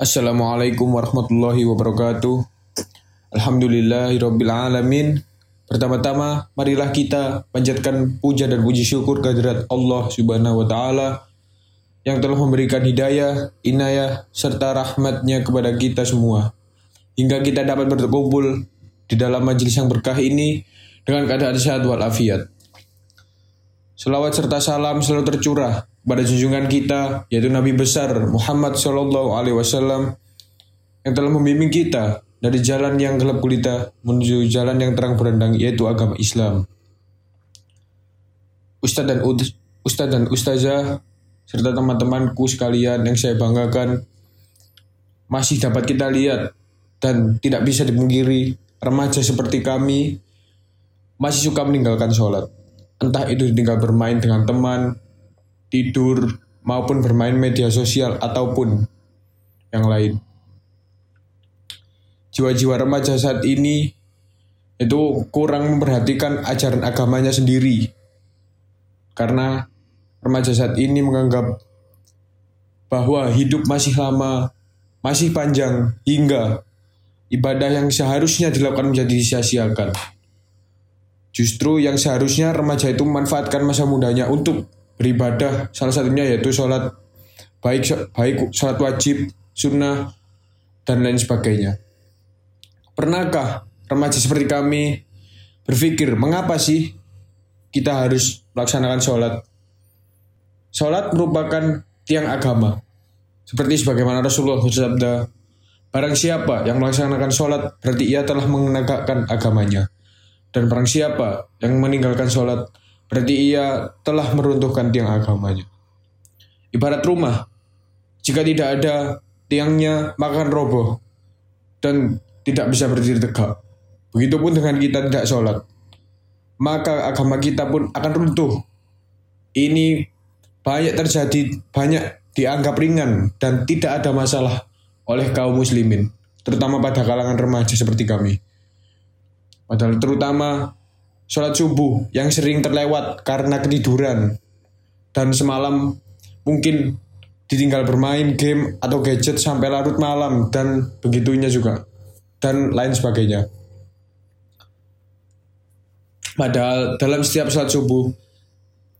Assalamualaikum warahmatullahi wabarakatuh. Alhamdulillahirabbil alamin. Pertama-tama marilah kita panjatkan puja dan puji syukur kehadirat Allah Subhanahu wa taala yang telah memberikan hidayah, inayah serta rahmatnya kepada kita semua hingga kita dapat berkumpul di dalam majelis yang berkah ini dengan keadaan sehat walafiat. Selawat serta salam selalu tercurah pada junjungan kita yaitu Nabi besar Muhammad Shallallahu Alaihi Wasallam yang telah membimbing kita dari jalan yang gelap gulita menuju jalan yang terang berendang yaitu agama Islam. Ustadz dan Ustadz dan Ustazah serta teman-temanku sekalian yang saya banggakan masih dapat kita lihat dan tidak bisa dipungkiri remaja seperti kami masih suka meninggalkan sholat entah itu tinggal bermain dengan teman, tidur, maupun bermain media sosial ataupun yang lain. Jiwa-jiwa remaja saat ini itu kurang memperhatikan ajaran agamanya sendiri. Karena remaja saat ini menganggap bahwa hidup masih lama, masih panjang, hingga ibadah yang seharusnya dilakukan menjadi sia-siakan. Justru yang seharusnya remaja itu memanfaatkan masa mudanya untuk beribadah, salah satunya yaitu sholat baik baik sholat wajib, sunnah dan lain sebagainya. Pernahkah remaja seperti kami berpikir mengapa sih kita harus melaksanakan sholat? Sholat merupakan tiang agama. Seperti sebagaimana Rasulullah bersabda, Barang siapa yang melaksanakan sholat berarti ia telah menegakkan agamanya. Dan barang siapa yang meninggalkan sholat, berarti ia telah meruntuhkan tiang agamanya. Ibarat rumah, jika tidak ada tiangnya, maka akan roboh dan tidak bisa berdiri tegak. Begitupun dengan kita tidak sholat, maka agama kita pun akan runtuh. Ini banyak terjadi, banyak dianggap ringan dan tidak ada masalah oleh kaum muslimin, terutama pada kalangan remaja seperti kami. Padahal terutama sholat subuh yang sering terlewat karena ketiduran dan semalam mungkin ditinggal bermain game atau gadget sampai larut malam dan begitunya juga dan lain sebagainya. Padahal dalam setiap sholat subuh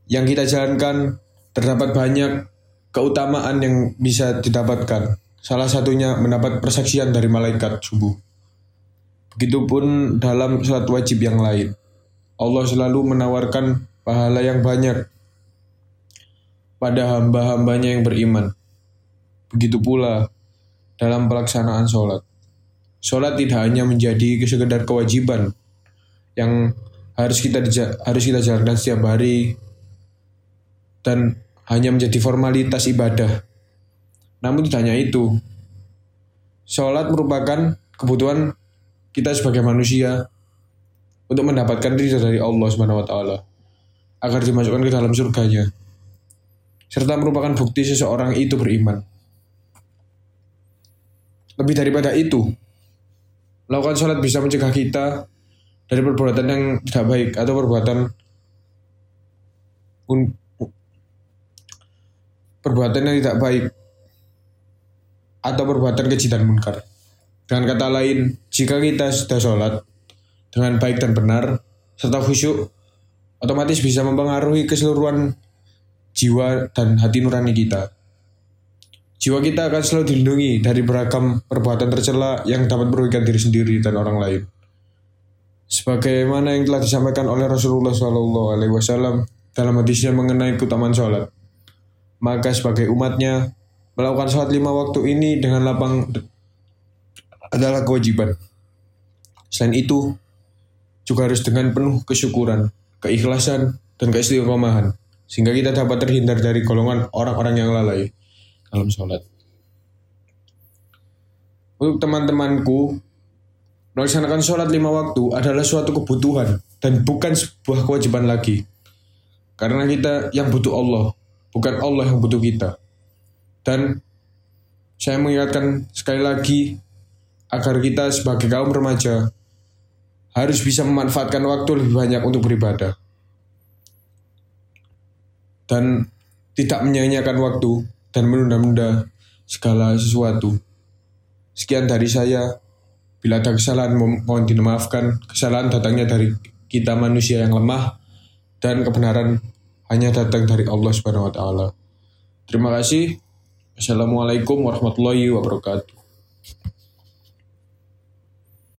yang kita jalankan terdapat banyak keutamaan yang bisa didapatkan. Salah satunya mendapat persaksian dari malaikat subuh. Begitupun dalam sholat wajib yang lain. Allah selalu menawarkan pahala yang banyak pada hamba-hambanya yang beriman. Begitu pula dalam pelaksanaan sholat. Sholat tidak hanya menjadi sekedar kewajiban yang harus kita harus kita jalankan setiap hari dan hanya menjadi formalitas ibadah. Namun tidak hanya itu. Sholat merupakan kebutuhan kita sebagai manusia untuk mendapatkan ridho dari Allah Subhanahu wa taala agar dimasukkan ke dalam surganya serta merupakan bukti seseorang itu beriman. Lebih daripada itu, melakukan sholat bisa mencegah kita dari perbuatan yang tidak baik atau perbuatan perbuatan yang tidak baik atau perbuatan keji dan munkar. Dengan kata lain, jika kita sudah sholat dengan baik dan benar, serta khusyuk, otomatis bisa mempengaruhi keseluruhan jiwa dan hati nurani kita. Jiwa kita akan selalu dilindungi dari beragam perbuatan tercela yang dapat merugikan diri sendiri dan orang lain. Sebagaimana yang telah disampaikan oleh Rasulullah SAW dalam hadisnya mengenai keutamaan sholat. Maka sebagai umatnya, melakukan sholat lima waktu ini dengan lapang adalah kewajiban. Selain itu, juga harus dengan penuh kesyukuran, keikhlasan, dan keistiqomahan, sehingga kita dapat terhindar dari golongan orang-orang yang lalai dalam sholat. Untuk teman-temanku, melaksanakan sholat lima waktu adalah suatu kebutuhan dan bukan sebuah kewajiban lagi. Karena kita yang butuh Allah, bukan Allah yang butuh kita. Dan saya mengingatkan sekali lagi agar kita sebagai kaum remaja harus bisa memanfaatkan waktu lebih banyak untuk beribadah dan tidak menyanyiakan waktu dan menunda-nunda segala sesuatu Sekian dari saya. Bila ada kesalahan mo- mohon dimaafkan. Kesalahan datangnya dari kita manusia yang lemah dan kebenaran hanya datang dari Allah Subhanahu wa taala. Terima kasih. Assalamualaikum warahmatullahi wabarakatuh.